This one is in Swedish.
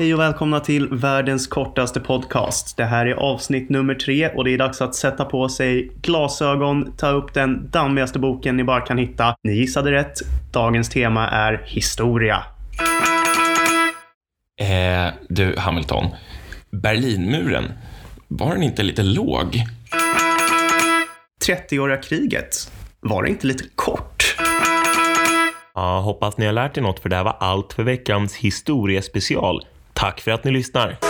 Hej och välkomna till världens kortaste podcast. Det här är avsnitt nummer tre och det är dags att sätta på sig glasögon, ta upp den dammigaste boken ni bara kan hitta. Ni gissade rätt. Dagens tema är historia. Eh, du, Hamilton. Berlinmuren, var den inte lite låg? 30-åriga kriget. Var det inte lite kort? Ja, hoppas ni har lärt er något för det här var allt för veckans historiespecial. Tack för att ni lyssnar.